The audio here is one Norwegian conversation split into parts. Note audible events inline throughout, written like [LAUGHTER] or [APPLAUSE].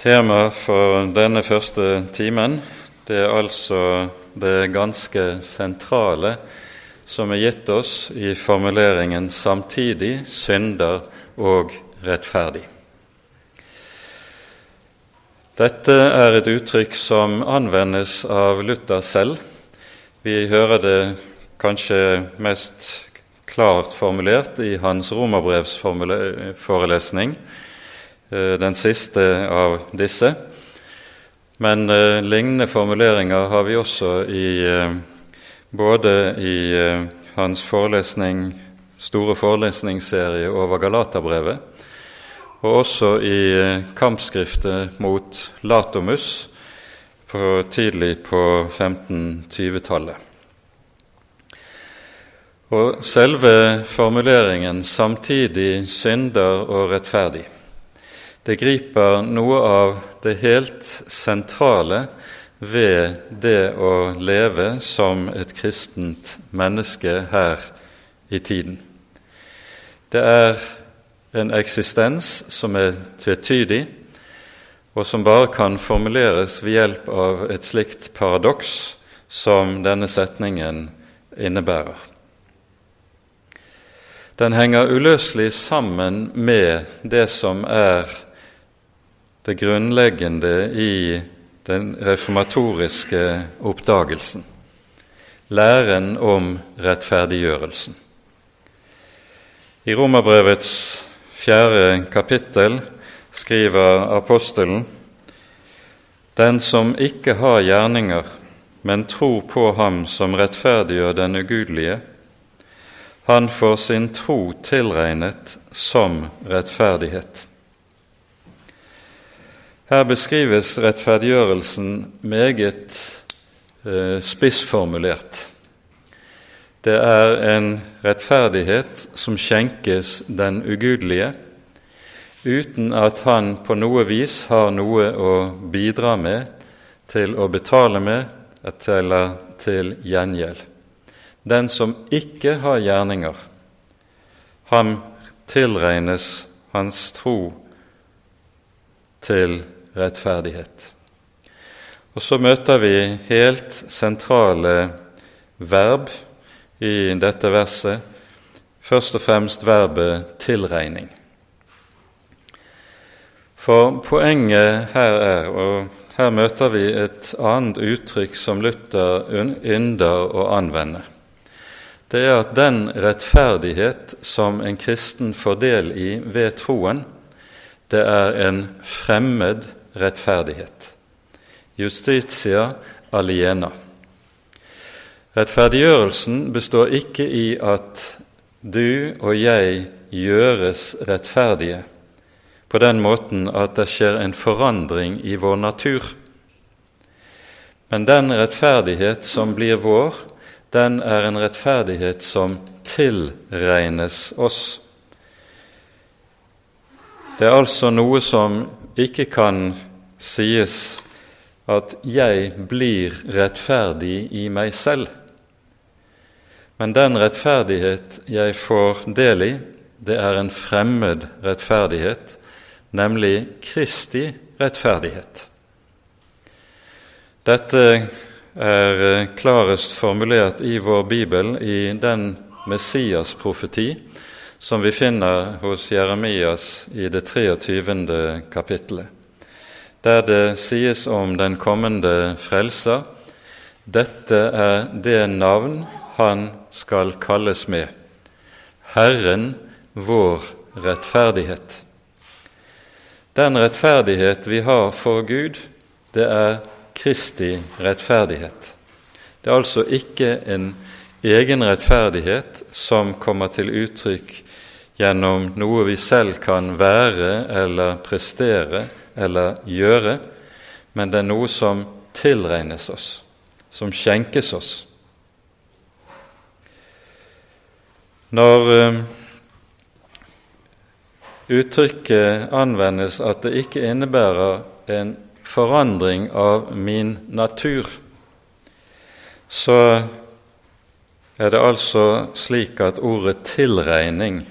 Tema for denne første timen det er altså det ganske sentrale som er gitt oss i formuleringen 'samtidig synder og rettferdig'. Dette er et uttrykk som anvendes av Luther selv. Vi hører det kanskje mest klart formulert i hans romerbrevsforelesning, den siste av disse. Men eh, lignende formuleringer har vi også i, eh, både i eh, hans forelesning, store forelesningsserie over Galaterbrevet, og også i eh, kampskriftet mot Latomus på, tidlig på 1520-tallet. Og selve formuleringen 'samtidig synder og rettferdig' Det griper noe av det helt sentrale ved det å leve som et kristent menneske her i tiden. Det er en eksistens som er tvetydig, og som bare kan formuleres ved hjelp av et slikt paradoks som denne setningen innebærer. Den henger uløselig sammen med det som er det grunnleggende i den reformatoriske oppdagelsen, læren om rettferdiggjørelsen. I Romerbrevets fjerde kapittel skriver apostelen den som ikke har gjerninger, men tror på Ham som rettferdiggjør den ugudelige, han får sin tro tilregnet som rettferdighet. Her beskrives rettferdiggjørelsen meget eh, spissformulert. Det er en rettferdighet som skjenkes den ugudelige, uten at han på noe vis har noe å bidra med til å betale med eller til gjengjeld. Den som ikke har gjerninger, han tilregnes hans tro til rettferdighet. Og så møter vi helt sentrale verb i dette verset, først og fremst verbet 'tilregning'. For poenget her er, og her møter vi et annet uttrykk som Luther ynder å anvende, det er at den rettferdighet som en kristen får del i ved troen, det er en fremmed rettferdighet. Justitia aliena. Rettferdiggjørelsen består ikke i at du og jeg gjøres rettferdige på den måten at det skjer en forandring i vår natur. Men den rettferdighet som blir vår, den er en rettferdighet som tilregnes oss. Det er altså noe som ikke kan sies at 'jeg blir rettferdig i meg selv'. Men den rettferdighet jeg får del i, det er en fremmed rettferdighet, nemlig Kristi rettferdighet. Dette er klarest formulert i vår bibel i den Messias-profeti som vi finner hos Jeremias i det 23. kapittelet, der det sies om den kommende frelser dette er det navn han skal kalles med, Herren vår rettferdighet. Den rettferdighet vi har for Gud, det er Kristi rettferdighet. Det er altså ikke en egen rettferdighet som kommer til uttrykk gjennom noe vi selv kan være eller prestere eller gjøre, men det er noe som tilregnes oss, som skjenkes oss. Når uh, uttrykket anvendes at det ikke innebærer en forandring av min natur, så er det altså slik at ordet 'tilregning'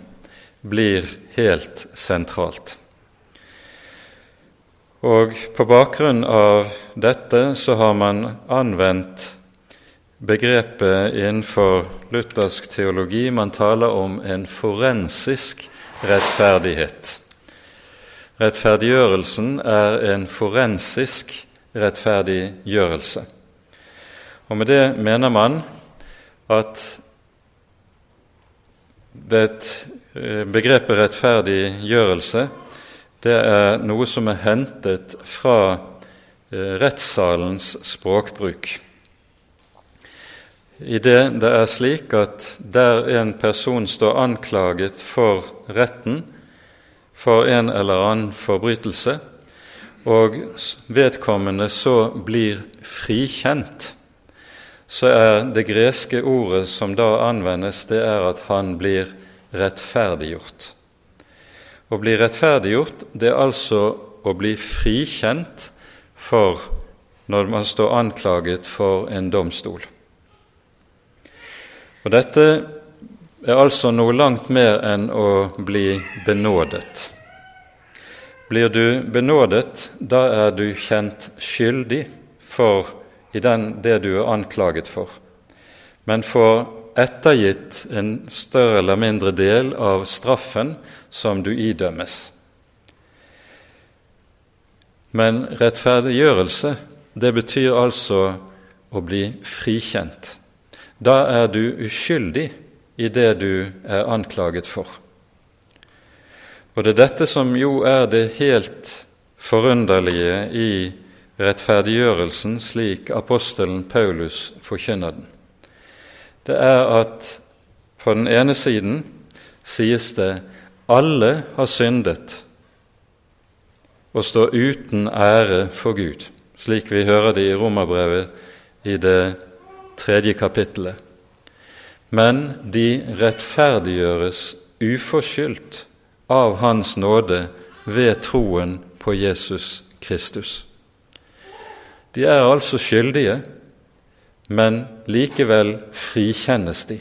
blir helt sentralt. Og på bakgrunn av dette så har man anvendt begrepet innenfor luthersk teologi Man taler om en forensisk rettferdighet. Rettferdiggjørelsen er en forensisk rettferdiggjørelse. Og med det mener man at det eh, begrepet rettferdiggjørelse det er noe som er hentet fra eh, rettssalens språkbruk. I det det er slik at der en person står anklaget for retten for en eller annen forbrytelse, og vedkommende så blir frikjent, så er det greske ordet som da anvendes, det er at han blir rettferdiggjort. Å bli rettferdiggjort, det er altså å bli frikjent for når man står anklaget for en domstol. Og Dette er altså noe langt mer enn å bli benådet. Blir du benådet, da er du kjent skyldig for i den, det du er anklaget for, men får ettergitt en større eller mindre del av straffen som du idømmes. Men rettferdiggjørelse, det betyr altså å bli frikjent. Da er du uskyldig i det du er anklaget for. Og det er dette som jo er det helt forunderlige i rettferdiggjørelsen slik apostelen Paulus forkynner den. Det er at på den ene siden sies det alle har syndet og står uten ære for Gud, slik vi hører det i Romerbrevet i det tredje kapittelet. Men de rettferdiggjøres uforskyldt av Hans nåde ved troen på Jesus Kristus. De er altså skyldige, men likevel frikjennes de.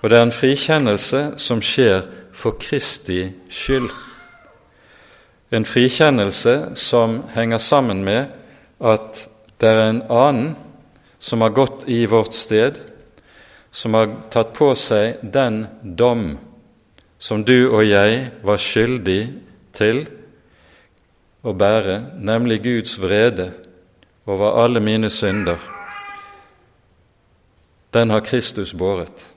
Og det er en frikjennelse som skjer for Kristi skyld. En frikjennelse som henger sammen med at det er en annen som har gått i vårt sted, som har tatt på seg den dom som du og jeg var skyldig til å bære, nemlig Guds vrede over alle mine synder. Den har Kristus båret.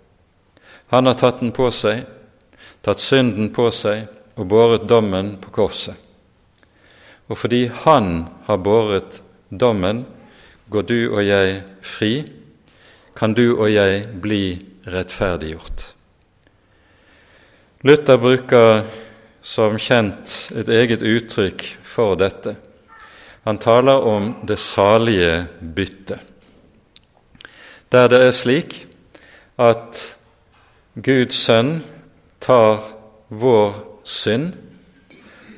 Han har tatt den på seg tatt synden på seg og båret dommen på korset. Og fordi Han har båret dommen, går du og jeg fri, kan du og jeg bli rettferdiggjort. Luther bruker som kjent et eget uttrykk for dette. Han taler om det salige byttet, der det er slik at Guds sønn tar vår synd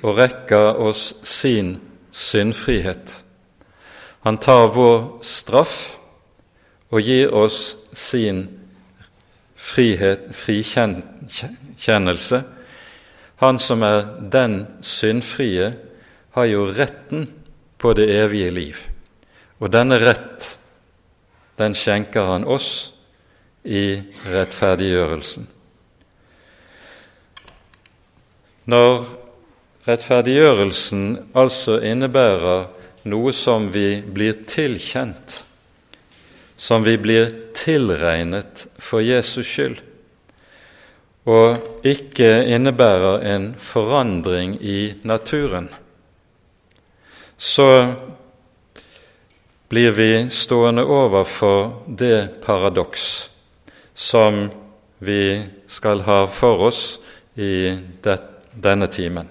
og rekker oss sin syndfrihet. Han tar vår straff og gir oss sin frihet, frikjennelse. Han som er den syndfrie, har jo retten på det evige liv. Og denne rett, den skjenker han oss i rettferdiggjørelsen. Når rettferdiggjørelsen altså innebærer noe som vi blir tilkjent, som vi blir tilregnet for Jesus skyld, og ikke innebærer en forandring i naturen, så blir vi stående overfor det paradoks som vi skal ha for oss i det, denne timen.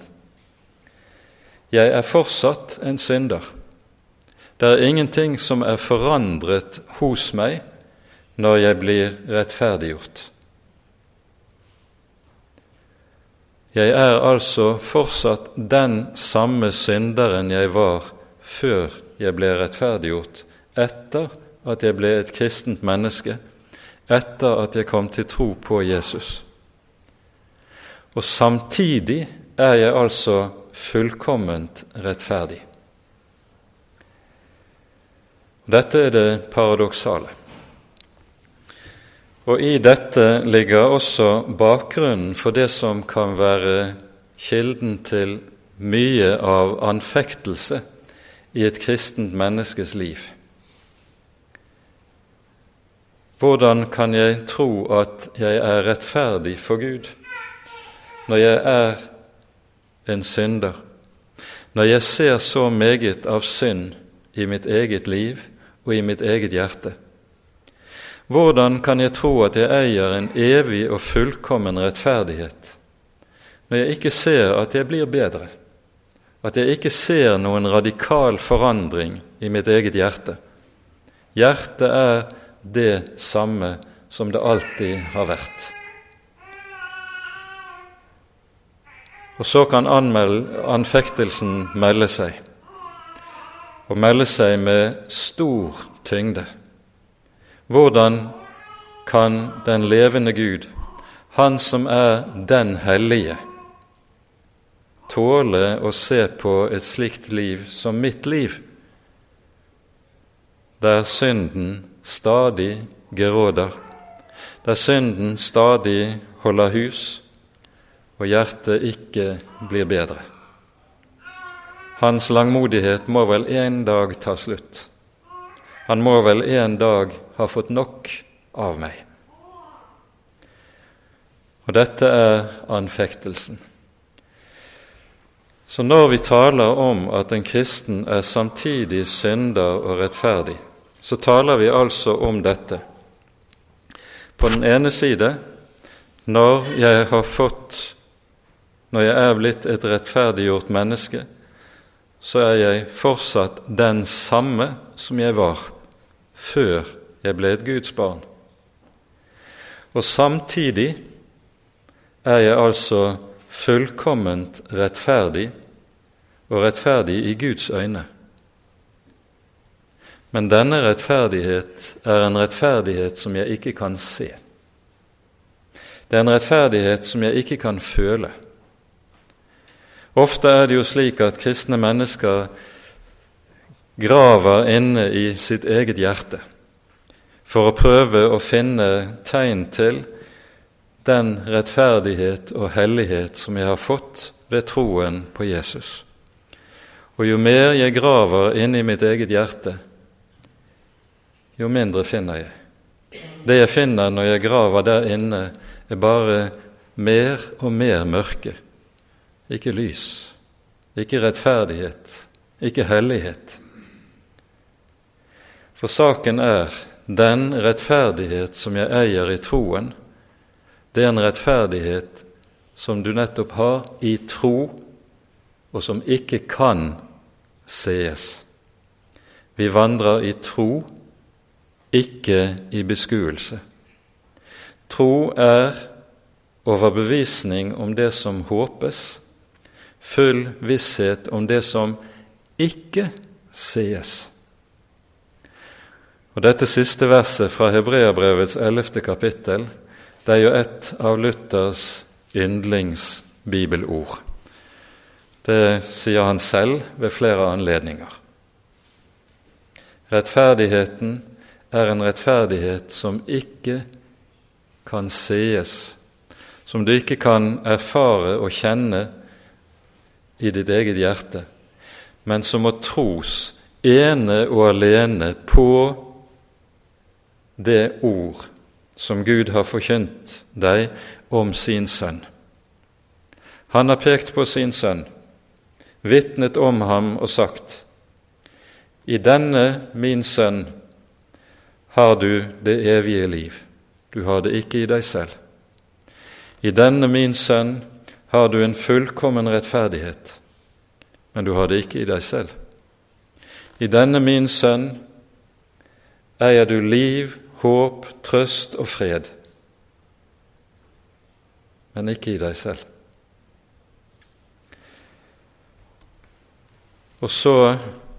Jeg er fortsatt en synder. Det er ingenting som er forandret hos meg når jeg blir rettferdiggjort. Jeg er altså fortsatt den samme synderen jeg var før jeg ble rettferdiggjort, etter at jeg ble et kristent menneske, etter at jeg kom til tro på Jesus. Og samtidig er jeg altså fullkomment rettferdig. Dette er det paradoksale. Og i dette ligger også bakgrunnen for det som kan være kilden til mye av anfektelse i et kristent menneskes liv. Hvordan kan jeg tro at jeg er rettferdig for Gud når jeg er en synder, når jeg ser så meget av synd i mitt eget liv og i mitt eget hjerte? Hvordan kan jeg tro at jeg eier en evig og fullkommen rettferdighet når jeg ikke ser at jeg blir bedre, at jeg ikke ser noen radikal forandring i mitt eget hjerte? Hjertet er det samme som det alltid har vært. Og så kan anfektelsen melde seg, og melde seg med stor tyngde. Hvordan kan den levende Gud, Han som er den hellige, tåle å se på et slikt liv som mitt liv, der synden stadig geråder, der synden stadig holder hus, og hjertet ikke blir bedre. Hans langmodighet må vel en dag ta slutt. Han må vel en dag ha fått nok av meg. Og dette er anfektelsen. Så når vi taler om at en kristen er samtidig synder og rettferdig, så taler vi altså om dette. På den ene side når jeg har fått Når jeg er blitt et rettferdiggjort menneske, så er jeg fortsatt den samme som jeg var før jeg ble et Guds barn. Og samtidig er jeg altså fullkomment rettferdig, og rettferdig i Guds øyne. Men denne rettferdighet er en rettferdighet som jeg ikke kan se. Det er en rettferdighet som jeg ikke kan føle. Ofte er det jo slik at kristne mennesker graver inne i sitt eget hjerte for å prøve å finne tegn til den rettferdighet og hellighet som jeg har fått ved troen på Jesus. Og jo mer jeg graver inni mitt eget hjerte, jo mindre finner jeg. Det jeg finner når jeg graver der inne, er bare mer og mer mørke. Ikke lys, ikke rettferdighet, ikke hellighet. For saken er den rettferdighet som jeg eier i troen, det er en rettferdighet som du nettopp har i tro, og som ikke kan sees. Vi vandrer i tro ikke i beskuelse. Tro er overbevisning om det som håpes, full visshet om det som ikke sees. Og Dette siste verset fra Hebreabrevets ellevte kapittel det er jo et av Luthers yndlingsbibelord. Det sier han selv ved flere anledninger. Rettferdigheten er en rettferdighet som ikke kan sees, som du ikke kan erfare og kjenne i ditt eget hjerte, men som må tros ene og alene på det ord som Gud har forkynt deg om sin sønn. Han har pekt på sin sønn, vitnet om ham og sagt:" I denne min sønn har du det evige liv. Du har det ikke i deg selv. I denne min sønn har du en fullkommen rettferdighet, men du har det ikke i deg selv. I denne min sønn eier du liv, håp, trøst og fred, men ikke i deg selv. Og så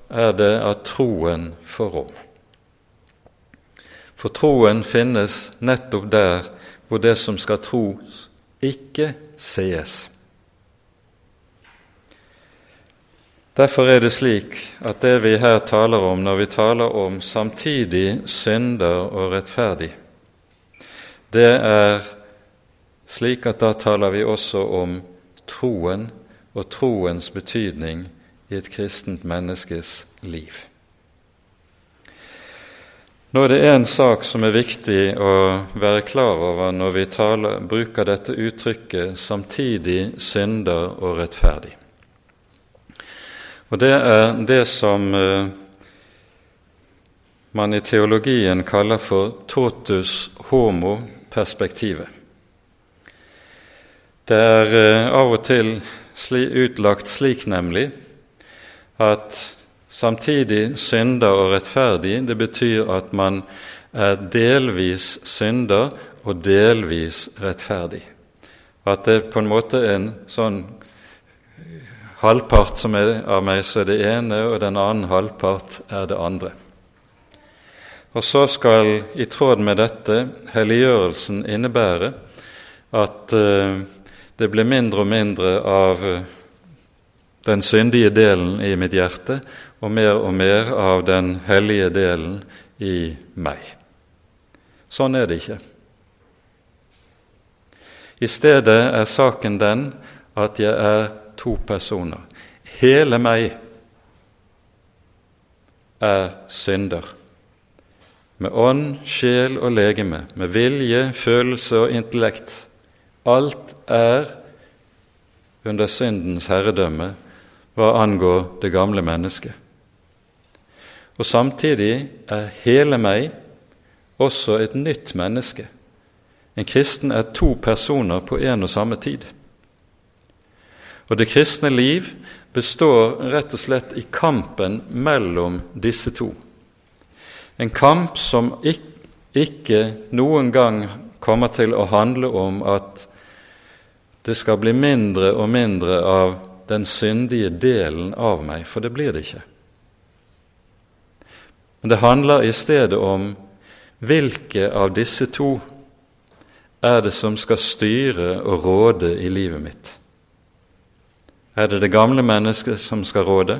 er det at troen får rom. For troen finnes nettopp der hvor det som skal tros, ikke sees. Derfor er det slik at det vi her taler om når vi taler om samtidig synder og rettferdig, det er slik at da taler vi også om troen og troens betydning i et kristent menneskes liv. Nå er det en sak som er viktig å være klar over når vi taler, bruker dette uttrykket 'samtidig synder og rettferdig'. Og Det er det som eh, man i teologien kaller for totus homo-perspektivet. Det er eh, av og til utlagt slik, nemlig, at samtidig synder og rettferdig, det betyr at man er delvis synder og delvis rettferdig. At det på en måte er en sånn halvpart som er av meg, så er det ene, og den annen halvpart er det andre. Og så skal, i tråd med dette, helliggjørelsen innebære at uh, det blir mindre og mindre av uh, den syndige delen i mitt hjerte, og mer og mer av den hellige delen i meg. Sånn er det ikke. I stedet er saken den at jeg er to personer. Hele meg er synder. Med ånd, sjel og legeme, med vilje, følelse og intellekt. Alt er under syndens herredømme hva angår det gamle mennesket. Og samtidig er hele meg også et nytt menneske. En kristen er to personer på en og samme tid. Og det kristne liv består rett og slett i kampen mellom disse to. En kamp som ikke noen gang kommer til å handle om at det skal bli mindre og mindre av den syndige delen av meg, for det blir det ikke. Men det handler i stedet om hvilke av disse to er det som skal styre og råde i livet mitt. Er det det gamle mennesket som skal råde,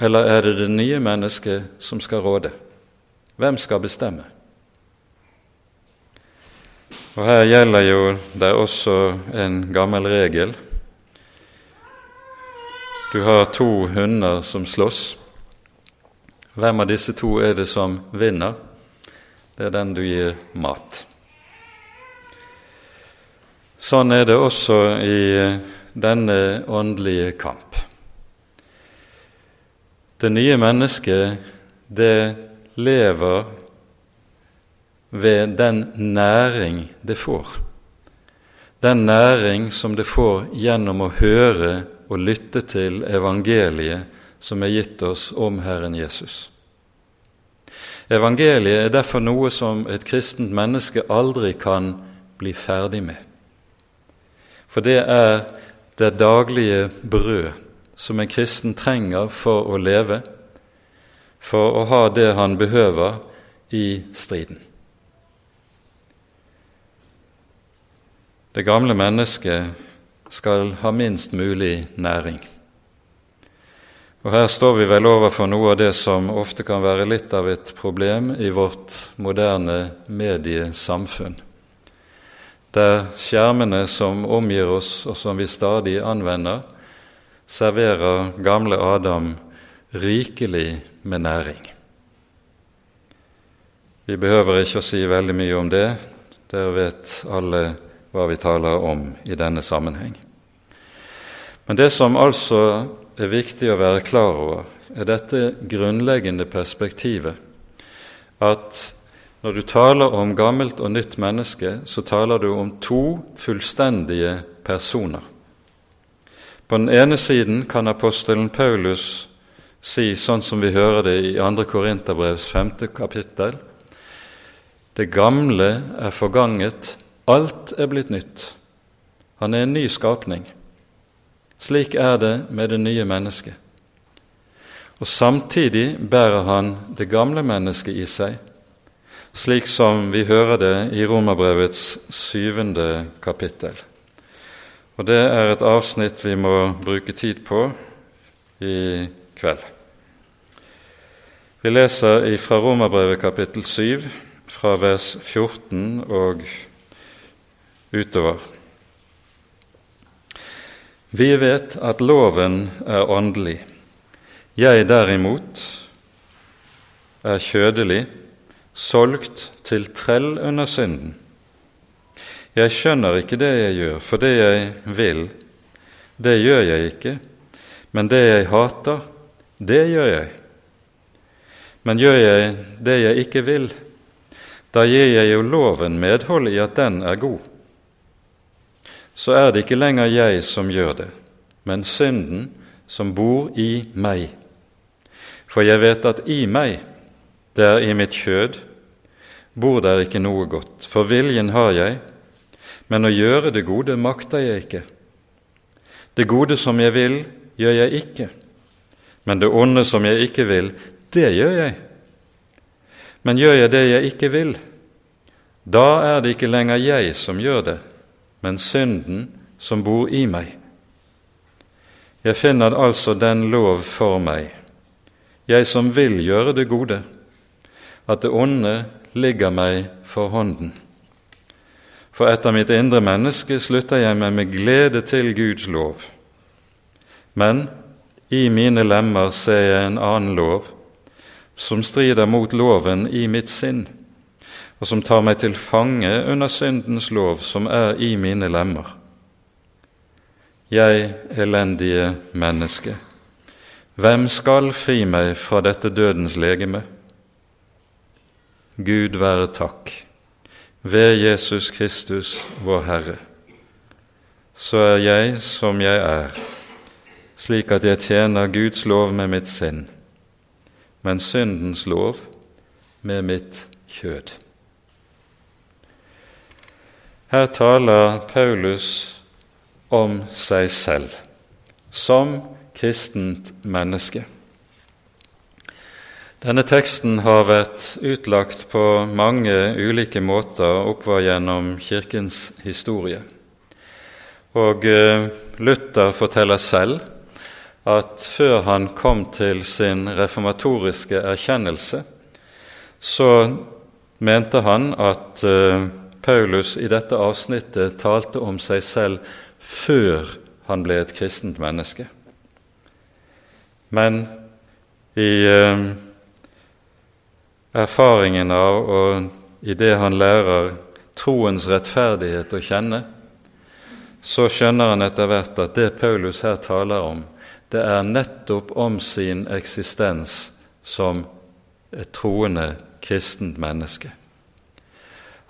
eller er det det nye mennesket som skal råde? Hvem skal bestemme? Og Her gjelder jo det også en gammel regel. Du har to hunder som slåss. Hvem av disse to er det som vinner? Det er den du gir mat. Sånn er det også i denne åndelige kamp. Det nye mennesket, det lever ved den næring det får. Den næring som det får gjennom å høre og lytte til evangeliet som er gitt oss om Herren Jesus. Evangeliet er derfor noe som et kristent menneske aldri kan bli ferdig med. For det er det daglige brød som en kristen trenger for å leve, for å ha det han behøver i striden. Det gamle mennesket skal ha minst mulig næring. Og Her står vi vel overfor noe av det som ofte kan være litt av et problem i vårt moderne mediesamfunn der skjermene som omgir oss, og som vi stadig anvender, serverer gamle Adam rikelig med næring. Vi behøver ikke å si veldig mye om det, der vet alle hva vi taler om i denne sammenheng. Men det som altså er viktig å være klar over, er dette grunnleggende perspektivet at når du taler om gammelt og nytt menneske, så taler du om to fullstendige personer. På den ene siden kan apostelen Paulus si, sånn som vi hører det i 2. Korinterbrevs 5. kapittel, det gamle er forganget, alt er blitt nytt. Han er en ny skapning. Slik er det med det nye mennesket. Og samtidig bærer han det gamle mennesket i seg, slik som vi hører det i Romerbrevets syvende kapittel. Og Det er et avsnitt vi må bruke tid på i kveld. Vi leser fra Romerbrevet kapittel 7, fra vers 14 og utover. Vi vet at loven er åndelig. Jeg derimot er kjødelig, solgt til trell under synden. Jeg skjønner ikke det jeg gjør, for det jeg vil, det gjør jeg ikke, men det jeg hater, det gjør jeg. Men gjør jeg det jeg ikke vil, da gir jeg jo loven medhold i at den er god. Så er det ikke lenger jeg som gjør det, men synden som bor i meg. For jeg vet at i meg, det er i mitt kjød, bor der ikke noe godt. For viljen har jeg, men å gjøre det gode makter jeg ikke. Det gode som jeg vil, gjør jeg ikke, men det onde som jeg ikke vil, det gjør jeg. Men gjør jeg det jeg ikke vil, da er det ikke lenger jeg som gjør det, men synden som bor i meg. Jeg finner altså den lov for meg, jeg som vil gjøre det gode, at det onde ligger meg for hånden. For etter mitt indre menneske slutter jeg meg med glede til Guds lov. Men i mine lemmer ser jeg en annen lov, som strider mot loven i mitt sinn, og som tar meg til fange under syndens lov som er i mine lemmer. Jeg elendige menneske, hvem skal fri meg fra dette dødens legeme? Gud være takk, ved Jesus Kristus, vår Herre. Så er jeg som jeg er slik at jeg tjener Guds lov med mitt sinn, men syndens lov med mitt kjød. Her taler Paulus om seg selv som kristent menneske. Denne teksten har vært utlagt på mange ulike måter oppover gjennom Kirkens historie. Og eh, Luther forteller selv at før han kom til sin reformatoriske erkjennelse, så mente han at uh, Paulus i dette avsnittet talte om seg selv før han ble et kristent menneske. Men i eh, erfaringen av og i det han lærer troens rettferdighet å kjenne, så skjønner han etter hvert at det Paulus her taler om, det er nettopp om sin eksistens som et troende kristent menneske.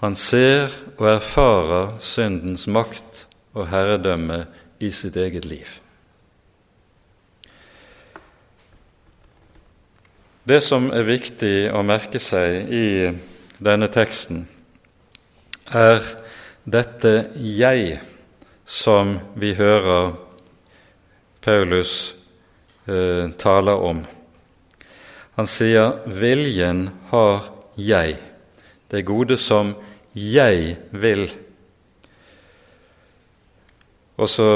Han ser og erfarer syndens makt og herredømme i sitt eget liv. Det som er viktig å merke seg i denne teksten, er dette 'jeg' som vi hører Paulus eh, tale om. Han sier 'viljen har jeg', det gode som jeg vil. Og så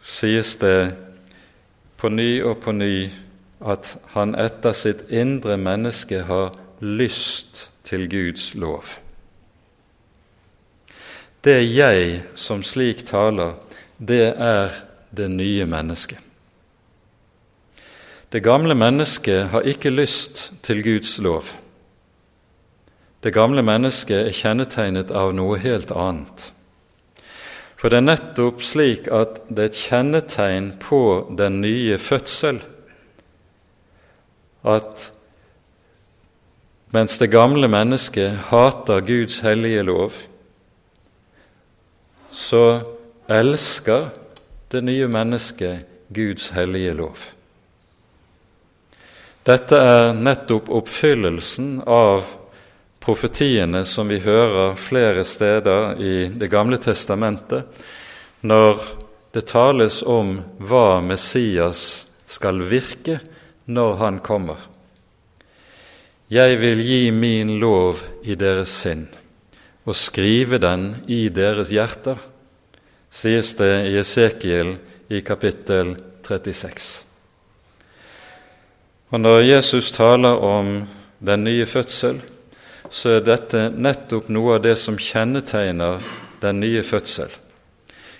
sies det på ny og på ny at han etter sitt indre menneske har lyst til Guds lov. Det jeg som slik taler, det er det nye mennesket. Det gamle mennesket har ikke lyst til Guds lov. Det gamle mennesket er kjennetegnet av noe helt annet. For det er nettopp slik at det er et kjennetegn på den nye fødsel at mens det gamle mennesket hater Guds hellige lov, så elsker det nye mennesket Guds hellige lov. Dette er nettopp oppfyllelsen av profetiene som vi hører flere steder i Det gamle testamentet, når det tales om hva Messias skal virke når han kommer. Jeg vil gi min lov i deres sinn og skrive den i deres hjerter sies det i Esekiel i kapittel 36. Og Når Jesus taler om den nye fødsel, så er dette nettopp noe av det som kjennetegner den nye fødsel.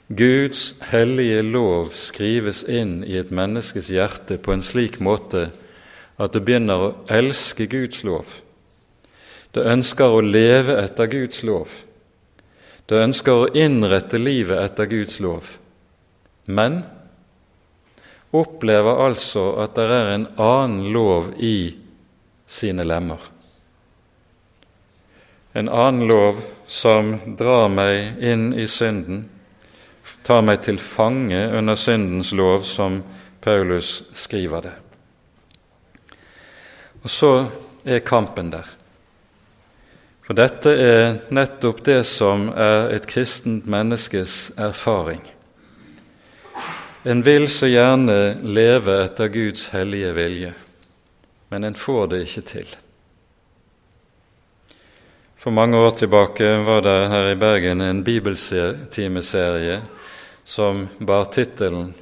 Guds hellige lov skrives inn i et menneskes hjerte på en slik måte at det begynner å elske Guds lov. Det ønsker å leve etter Guds lov. Det ønsker å innrette livet etter Guds lov. Men opplever altså at det er en annen lov i sine lemmer. En annen lov som drar meg inn i synden, tar meg til fange under syndens lov, som Paulus skriver det. Og så er kampen der. For dette er nettopp det som er et kristent menneskes erfaring. En vil så gjerne leve etter Guds hellige vilje, men en får det ikke til. For mange år tilbake var det her i Bergen en bibeltimeserie som bar tittelen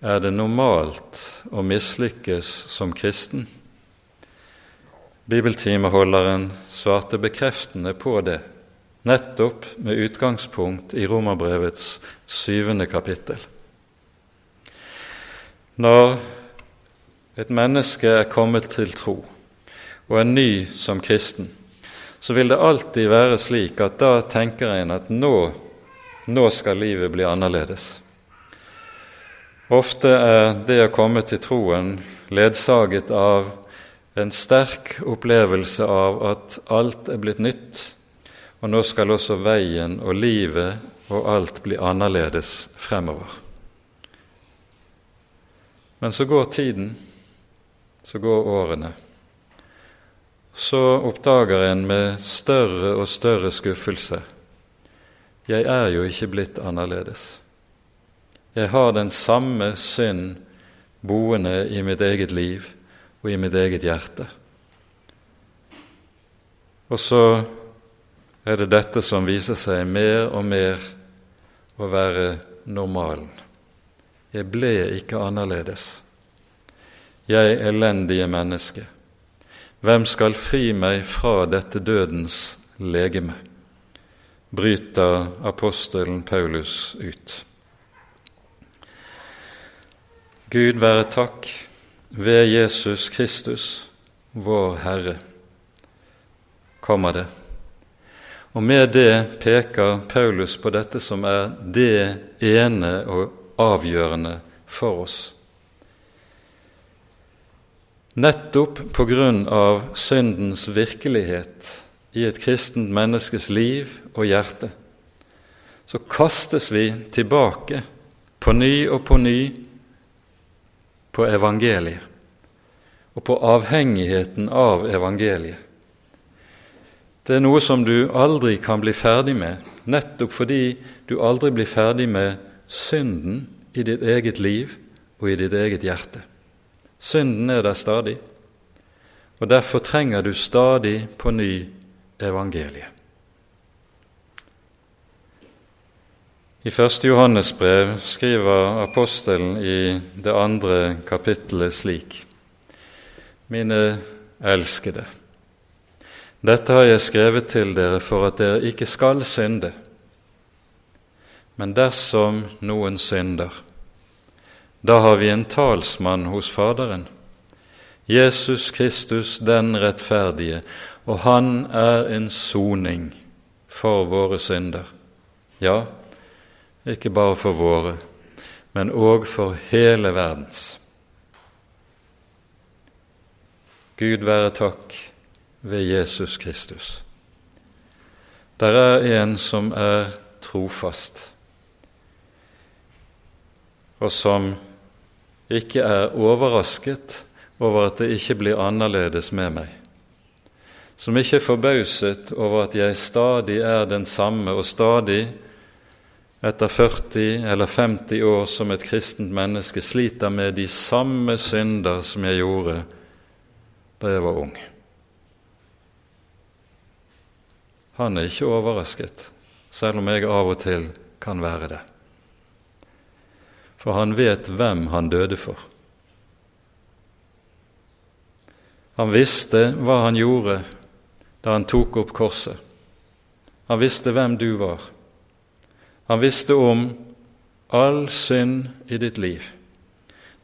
'Er det normalt å mislykkes som kristen?' Bibeltimeholderen svarte bekreftende på det, nettopp med utgangspunkt i Romerbrevets syvende kapittel. Når et menneske er kommet til tro og er ny som kristen, så vil det alltid være slik at da tenker en at nå, nå skal livet bli annerledes. Ofte er det å komme til troen ledsaget av en sterk opplevelse av at alt er blitt nytt, og nå skal også veien og livet og alt bli annerledes fremover. Men så går tiden, så går årene. Så oppdager en med større og større skuffelse jeg er jo ikke blitt annerledes. Jeg har den samme synd boende i mitt eget liv og i mitt eget hjerte. Og så er det dette som viser seg mer og mer å være normalen. Jeg ble ikke annerledes. Jeg elendige menneske. Hvem skal fri meg fra dette dødens legeme? bryter apostelen Paulus ut. Gud være takk ved Jesus Kristus, vår Herre, kommer det. Og med det peker Paulus på dette som er det ene og avgjørende for oss. Nettopp på grunn av syndens virkelighet i et kristent menneskes liv og hjerte, så kastes vi tilbake på ny og på ny på evangeliet og på avhengigheten av evangeliet. Det er noe som du aldri kan bli ferdig med, nettopp fordi du aldri blir ferdig med synden i ditt eget liv og i ditt eget hjerte. Synden er der stadig, og derfor trenger du stadig på ny evangeliet. I første Johannes brev skriver apostelen i det andre kapittelet slik.: Mine elskede, dette har jeg skrevet til dere for at dere ikke skal synde. Men dersom noen synder, da har vi en talsmann hos Faderen, Jesus Kristus den rettferdige, og han er en soning for våre synder. Ja, ikke bare for våre, men òg for hele verdens. Gud være takk ved Jesus Kristus. Der er en som er trofast og som ikke er overrasket over at det ikke blir annerledes med meg, som ikke er forbauset over at jeg stadig er den samme og stadig, etter 40 eller 50 år som et kristent menneske, sliter med de samme synder som jeg gjorde da jeg var ung. Han er ikke overrasket, selv om jeg av og til kan være det for han vet hvem han døde for. Han visste hva han gjorde da han tok opp korset. Han visste hvem du var. Han visste om all synd i ditt liv.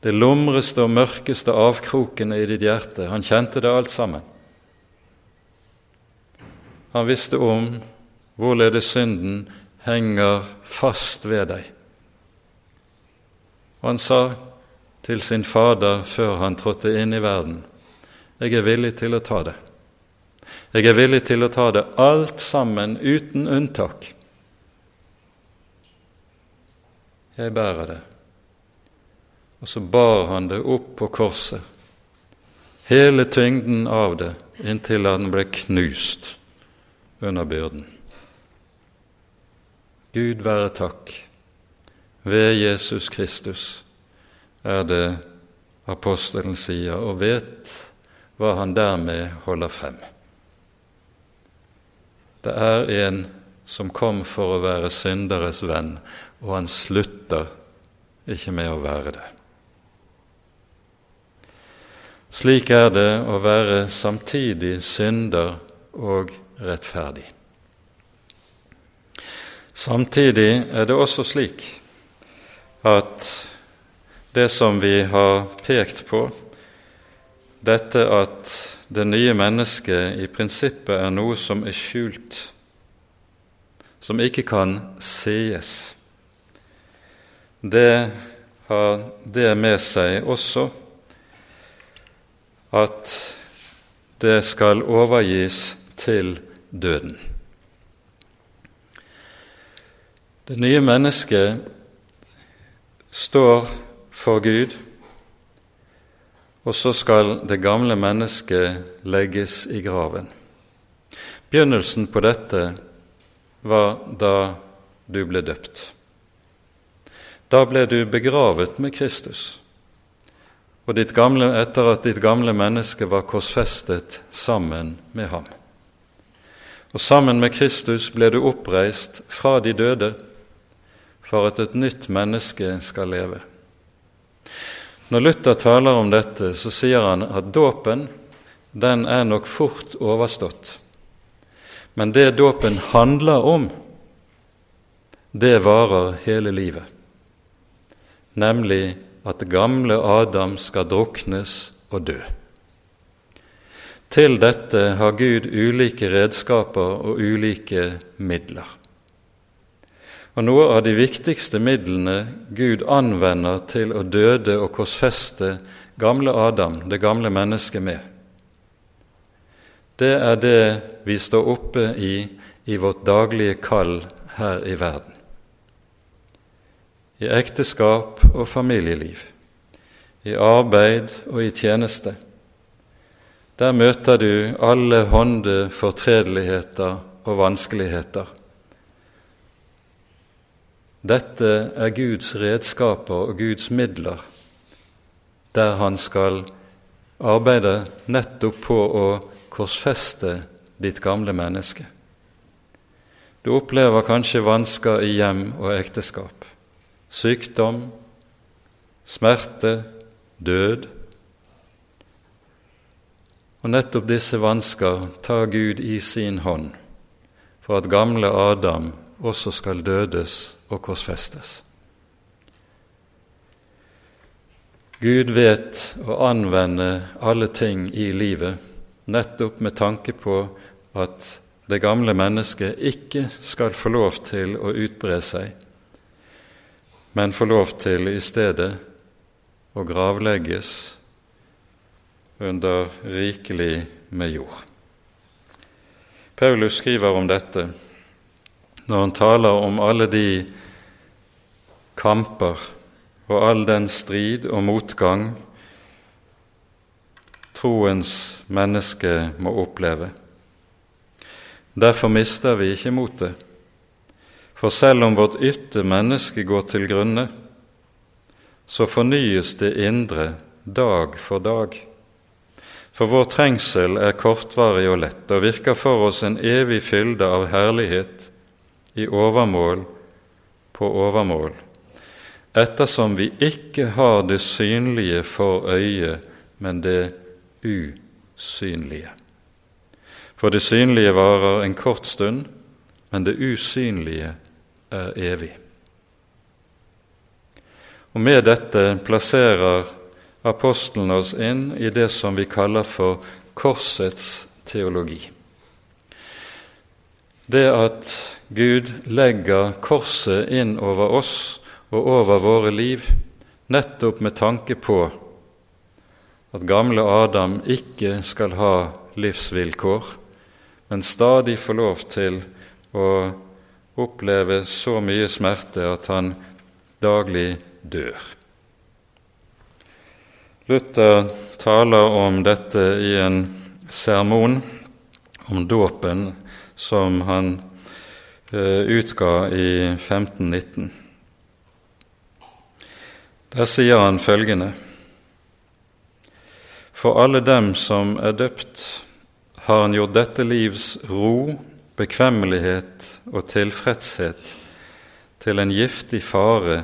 Det lumreste og mørkeste avkrokene i ditt hjerte. Han kjente det alt sammen. Han visste om hvorledes synden henger fast ved deg. Og han sa til sin Fader før han trådte inn i verden, jeg er villig til å ta det. Jeg er villig til å ta det alt sammen uten unntak. Jeg bærer det. Og så bar han det opp på korset, hele tyngden av det, inntil han ble knust under byrden. Gud være takk. Ved Jesus Kristus er det apostelen sier, og vet hva han dermed holder frem. Det er en som kom for å være synderes venn, og han slutter ikke med å være det. Slik er det å være samtidig synder og rettferdig. Samtidig er det også slik at det som vi har pekt på, dette at det nye mennesket i prinsippet er noe som er skjult, som ikke kan sees. Det har det med seg også at det skal overgis til døden. Det nye mennesket står for Gud og så skal det gamle mennesket legges i graven. Begynnelsen på dette var da du ble døpt. Da ble du begravet med Kristus, og gamle, etter at ditt gamle menneske var korsfestet sammen med ham. Og sammen med Kristus ble du oppreist fra de døde for at et nytt menneske skal leve. Når Luther taler om dette, så sier han at dåpen den er nok fort overstått. Men det dåpen handler om, det varer hele livet. Nemlig at gamle Adam skal druknes og dø. Til dette har Gud ulike redskaper og ulike midler. Og noe av de viktigste midlene Gud anvender til å døde og korsfeste gamle Adam, det gamle mennesket, med, det er det vi står oppe i i vårt daglige kall her i verden. I ekteskap og familieliv, i arbeid og i tjeneste. Der møter du alle hånde fortredeligheter og vanskeligheter dette er Guds redskaper og Guds midler, der han skal arbeide nettopp på å korsfeste ditt gamle menneske. Du opplever kanskje vansker i hjem og ekteskap, sykdom, smerte, død. Og nettopp disse vansker tar Gud i sin hånd for at gamle Adam også skal dødes og korsfestes. Gud vet å anvende alle ting i livet nettopp med tanke på at det gamle mennesket ikke skal få lov til å utbre seg, men få lov til i stedet å gravlegges under rikelig med jord. Paulus skriver om dette når han taler om alle de kamper og all den strid og motgang troens menneske må oppleve. Derfor mister vi ikke motet. For selv om vårt ytre menneske går til grunne, så fornyes det indre dag for dag. For vår trengsel er kortvarig og lett og virker for oss en evig fylde av herlighet i overmål på overmål, ettersom vi ikke har det synlige for øyet, men det usynlige. For det synlige varer en kort stund, men det usynlige er evig. Og Med dette plasserer apostelen oss inn i det som vi kaller for korsets teologi. Det at Gud legger korset inn over oss og over våre liv, nettopp med tanke på at gamle Adam ikke skal ha livsvilkår, men stadig få lov til å oppleve så mye smerte at han daglig dør. Luther taler om dette i en sermon om dåpen som han eh, utga i 1519. Der sier han følgende For alle dem som er døpt, har han gjort dette livs ro, bekvemmelighet og tilfredshet til en giftig fare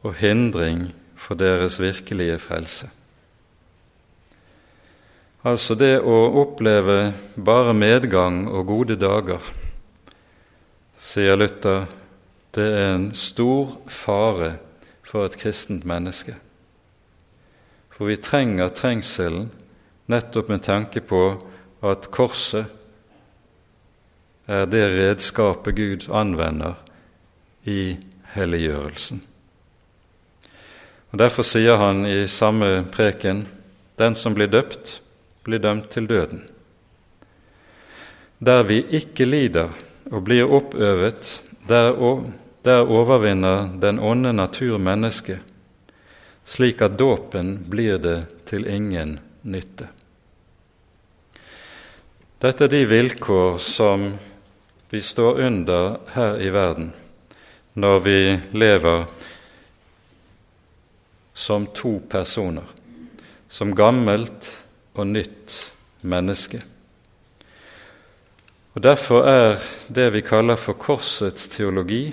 og hindring for deres virkelige frelse. Altså det å oppleve bare medgang og gode dager, sier Luther, det er en stor fare for et kristent menneske. For vi trenger trengselen nettopp med tanke på at korset er det redskapet Gud anvender i helliggjørelsen. Og Derfor sier han i samme preken den som blir døpt, blir dømt til døden. Der vi ikke lider og blir oppøvet, der der overvinner den ånde natur mennesket, slik at dåpen blir det til ingen nytte. Dette er de vilkår som vi står under her i verden når vi lever som to personer, som gammelt og nytt menneske. Og Derfor er det vi kaller for korsets teologi,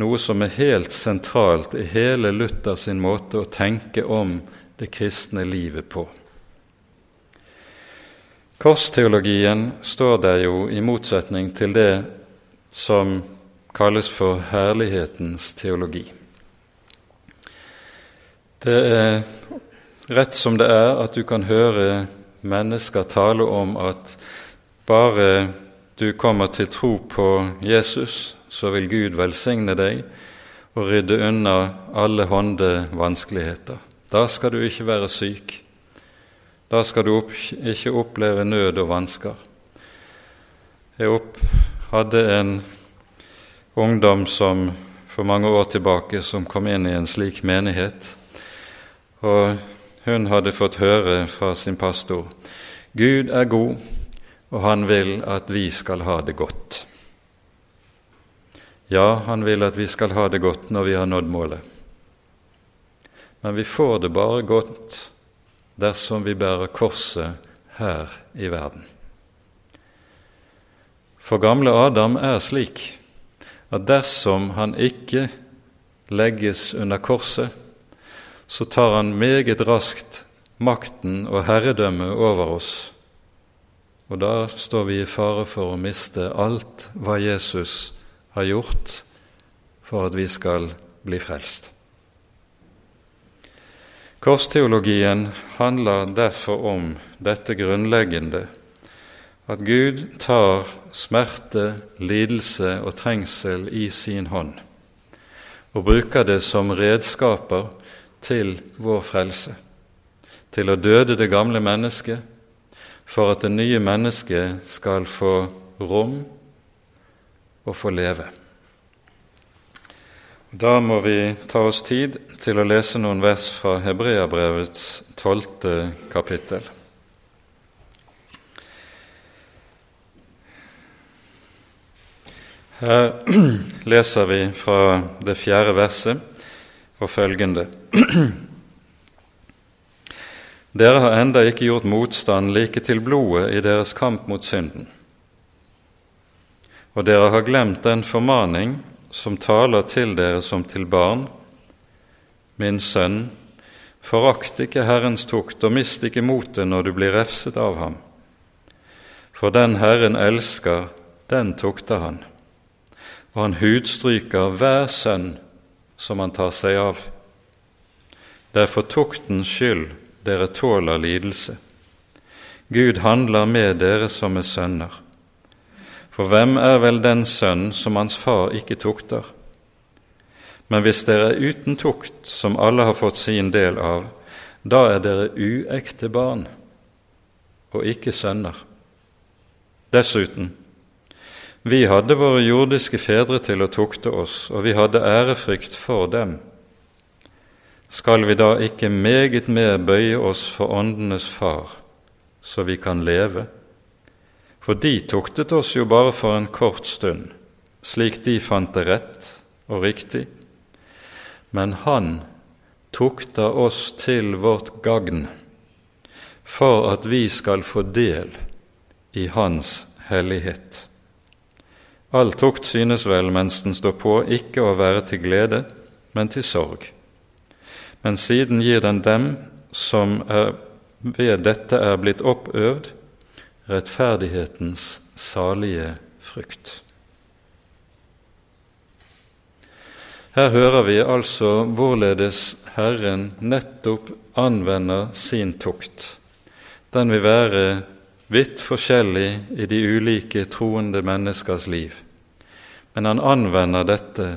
noe som er helt sentralt i hele Luther sin måte å tenke om det kristne livet på. Korsteologien står der jo i motsetning til det som kalles for herlighetens teologi. Det er rett som det er at du kan høre mennesker tale om at bare du kommer til tro på Jesus, så vil Gud velsigne deg og rydde unna alle hånde vanskeligheter. Da skal du ikke være syk. Da skal du opp, ikke oppleve nød og vansker. Jeg opp, hadde en ungdom som for mange år tilbake som kom inn i en slik menighet. Og hun hadde fått høre fra sin pastor Gud er god, og han vil at vi skal ha det godt. Ja, han vil at vi skal ha det godt når vi har nådd målet. Men vi får det bare godt dersom vi bærer korset her i verden. For gamle Adam er slik at dersom han ikke legges under korset, så tar han meget raskt makten og herredømmet over oss. Og da står vi i fare for å miste alt hva Jesus har gjort for at vi skal bli frelst. Korsteologien handler derfor om dette grunnleggende at Gud tar smerte, lidelse og trengsel i sin hånd og bruker det som redskaper til vår frelse, til å døde det gamle mennesket, for at det nye mennesket skal få rom å få leve. Da må vi ta oss tid til å lese noen vers fra Hebreabrevets tolvte kapittel. Her [CLEARS THROAT] leser vi fra det fjerde verset og følgende. [CLEARS THROAT] Dere har enda ikke gjort motstand like til blodet i deres kamp mot synden og dere har glemt den formaning som taler til dere som til barn. Min sønn, Forakt ikke Herrens tukt, og mist ikke motet når du blir refset av ham. For den Herren elsker, den tukter han, og han hudstryker hver sønn som han tar seg av. Det er for tuktens skyld dere tåler lidelse. Gud handler med dere som er sønner. For hvem er vel den sønn som hans far ikke tukter? Men hvis dere er uten tukt, som alle har fått sin del av, da er dere uekte barn og ikke sønner. Dessuten, vi hadde våre jordiske fedre til å tukte oss, og vi hadde ærefrykt for dem. Skal vi da ikke meget mer bøye oss for åndenes far, så vi kan leve? For de tuktet oss jo bare for en kort stund, slik de fant det rett og riktig. Men Han tukter oss til vårt gagn, for at vi skal få del i Hans hellighet. All tukt synes vel mens den står på, ikke å være til glede, men til sorg. Men siden gir den dem som er, ved dette er blitt oppøvd, rettferdighetens salige frukt. Her hører vi altså hvorledes Herren nettopp anvender sin tukt. Den vil være vidt forskjellig i de ulike troende menneskers liv. Men han anvender dette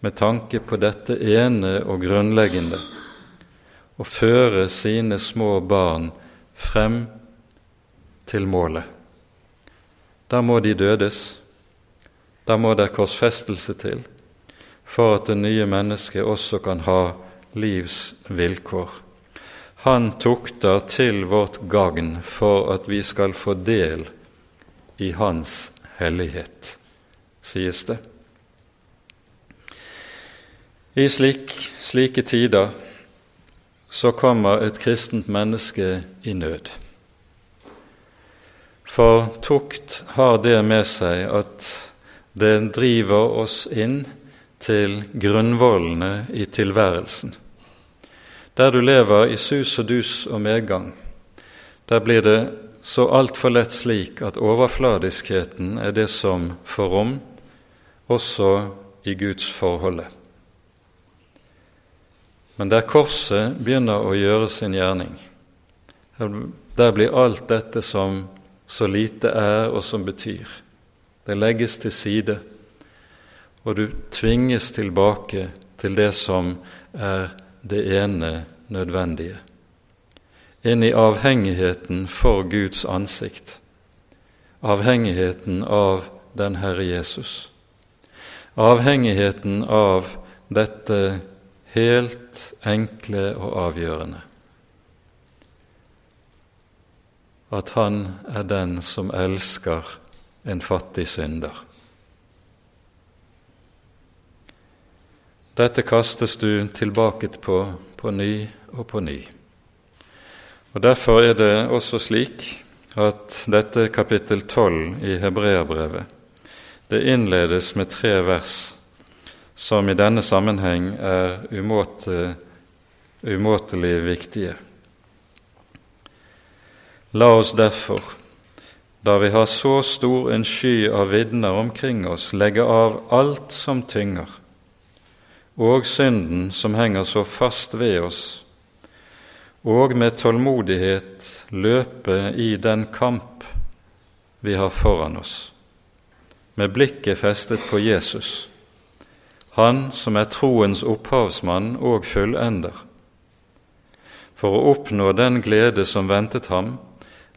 med tanke på dette ene og grunnleggende å føre sine små barn frem til målet. Da må de dødes, da må det korsfestelse til, for at det nye mennesket også kan ha livs vilkår. Han tukter til vårt gagn for at vi skal få del i Hans hellighet, sies det. I slik, slike tider så kommer et kristent menneske i nød. For tukt har det med seg at det driver oss inn til grunnvollene i tilværelsen. Der du lever i sus og dus og medgang, der blir det så altfor lett slik at overfladiskheten er det som får rom, også i Guds forholde. Men der korset begynner å gjøre sin gjerning, der blir alt dette som så lite er og som betyr, det legges til side, og du tvinges tilbake til det som er det ene nødvendige, inn i avhengigheten for Guds ansikt, avhengigheten av den Herre Jesus, avhengigheten av dette helt enkle og avgjørende at han er den som elsker en fattig synder. Dette kastes du tilbake på på ny og på ny. Og Derfor er det også slik at dette kapittel 12 i Hebreabrevet det innledes med tre vers som i denne sammenheng er umåte, umåtelig viktige. La oss derfor, da vi har så stor en sky av vitner omkring oss, legge av alt som tynger, og synden som henger så fast ved oss, og med tålmodighet løpe i den kamp vi har foran oss, med blikket festet på Jesus, han som er troens opphavsmann og fullender. For å oppnå den glede som ventet ham,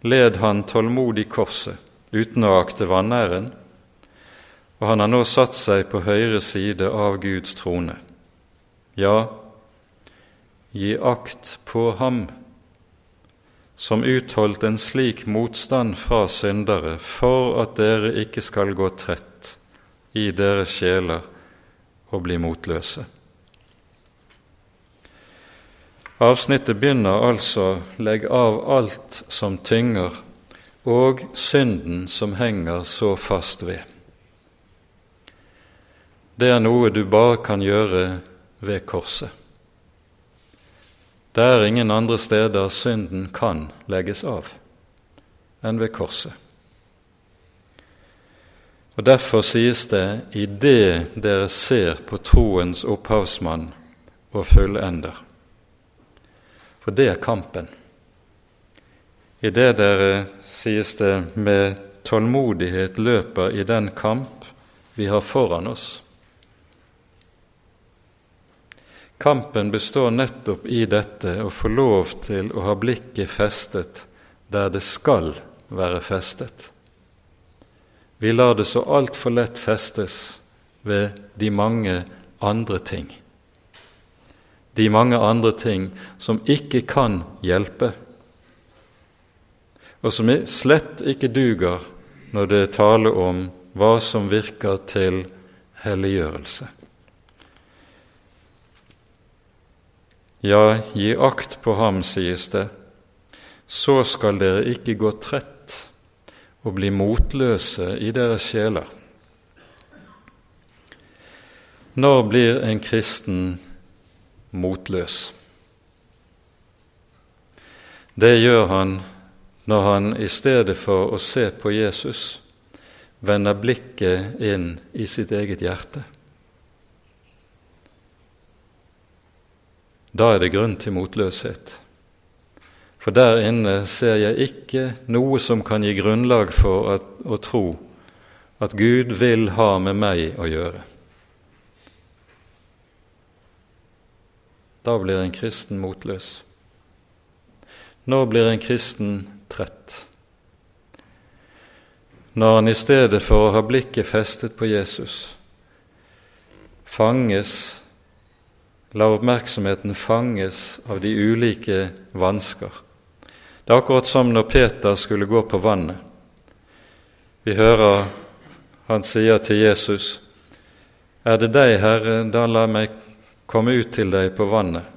led han tålmodig korset uten å akte vanæren, og han har nå satt seg på høyre side av Guds trone. Ja, gi akt på ham som utholdt en slik motstand fra syndere, for at dere ikke skal gå trett i deres sjeler og bli motløse. Avsnittet begynner altså 'legg av alt som tynger', og synden som henger så fast ved. Det er noe du bare kan gjøre ved korset. Det er ingen andre steder synden kan legges av enn ved korset. Og Derfor sies det i det dere ser på troens opphavsmann og fullender. For det er kampen. I det dere, sies det, med tålmodighet løper i den kamp vi har foran oss. Kampen består nettopp i dette å få lov til å ha blikket festet der det skal være festet. Vi lar det så altfor lett festes ved de mange andre ting. De mange andre ting som ikke kan hjelpe, og som slett ikke duger når det er tale om hva som virker til helliggjørelse. Ja, gi akt på ham, sies det, så skal dere ikke gå trett og bli motløse i deres sjeler. Når blir en kristen motløs? Det gjør han når han i stedet for å se på Jesus vender blikket inn i sitt eget hjerte. Da er det grunn til motløshet. For der inne ser jeg ikke noe som kan gi grunnlag for at, å tro at Gud vil ha med meg å gjøre. Da blir en kristen motløs. Når blir en kristen trett? Når han i stedet for å ha blikket festet på Jesus, fanges, la oppmerksomheten fanges av de ulike vansker det er akkurat som når Peter skulle gå på vannet. Vi hører han sier til Jesus, 'Er det deg, Herre, da la meg komme ut til deg på vannet.'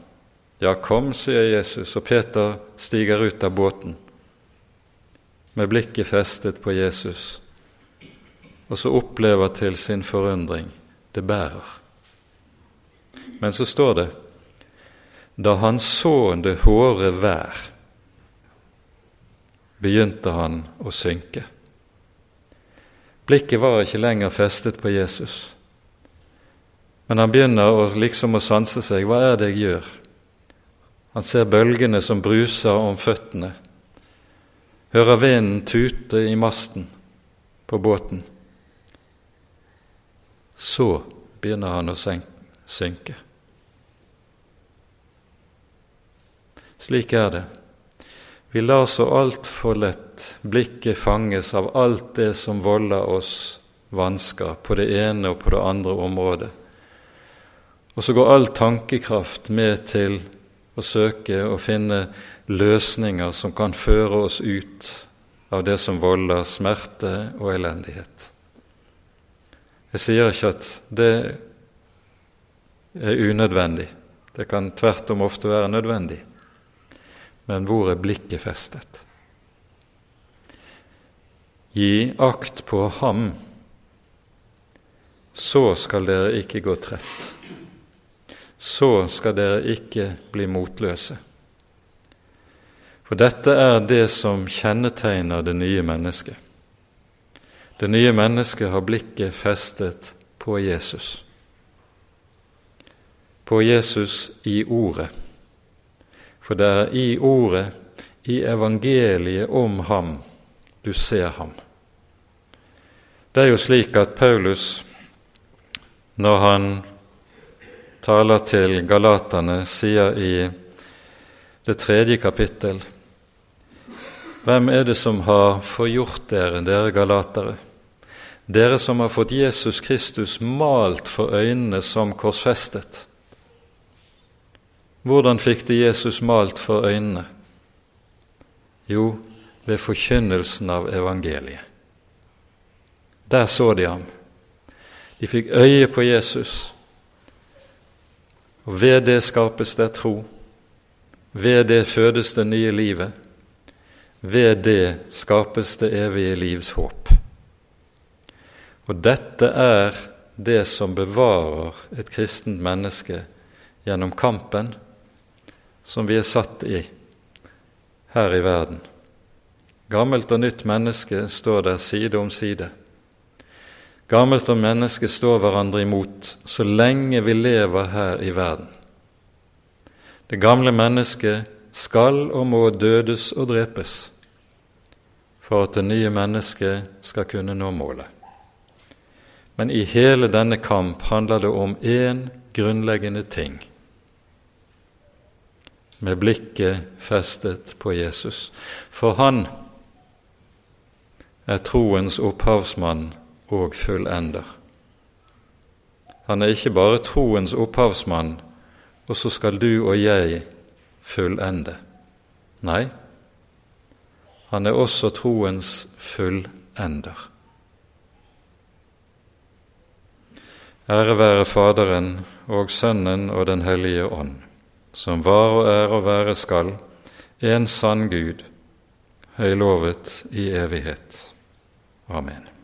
'Ja, kom', sier Jesus, og Peter stiger ut av båten med blikket festet på Jesus, og så opplever til sin forundring det bærer. Men så står det da han så det hårde vær, begynte han å synke. Blikket var ikke lenger festet på Jesus. Men han begynner å, liksom å sanse seg. Hva er det jeg gjør? Han ser bølgene som bruser om føttene, hører vinden tute i masten på båten. Så begynner han å synke. Slik er det vi lar så altfor lett blikket fanges av alt det som volder oss vansker på det ene og på det andre området. Og så går all tankekraft med til å søke og finne løsninger som kan føre oss ut av det som volder smerte og elendighet. Jeg sier ikke at det er unødvendig. Det kan tvert om ofte være nødvendig men hvor er blikket festet? Gi akt på ham, så skal dere ikke gå trett. Så skal dere ikke bli motløse. For dette er det som kjennetegner det nye mennesket. Det nye mennesket har blikket festet på Jesus. På Jesus i Ordet. For det er i Ordet, i evangeliet om ham, du ser ham. Det er jo slik at Paulus, når han taler til galaterne, sier i det tredje kapittel Hvem er det som har forgjort dere, dere galatere? Dere som har fått Jesus Kristus malt for øynene som korsfestet. Hvordan fikk de Jesus malt for øynene? Jo, ved forkynnelsen av evangeliet. Der så de ham. De fikk øye på Jesus, og ved det skapes det tro. Ved det fødes det nye livet. Ved det skapes det evige livs håp. Og dette er det som bevarer et kristent menneske gjennom kampen som vi er satt i her i verden. Gammelt og nytt menneske står der side om side. Gammelt og menneske står hverandre imot så lenge vi lever her i verden. Det gamle mennesket skal og må dødes og drepes for at det nye mennesket skal kunne nå målet. Men i hele denne kamp handler det om én grunnleggende ting med blikket festet på Jesus. For han er troens opphavsmann og fullender. Han er ikke bare troens opphavsmann, og så skal du og jeg fullende. Nei, han er også troens fullender. Ære være Faderen og Sønnen og Den hellige ånd, som var og er og være skal, en sann Gud, høylovet i evighet. Amen.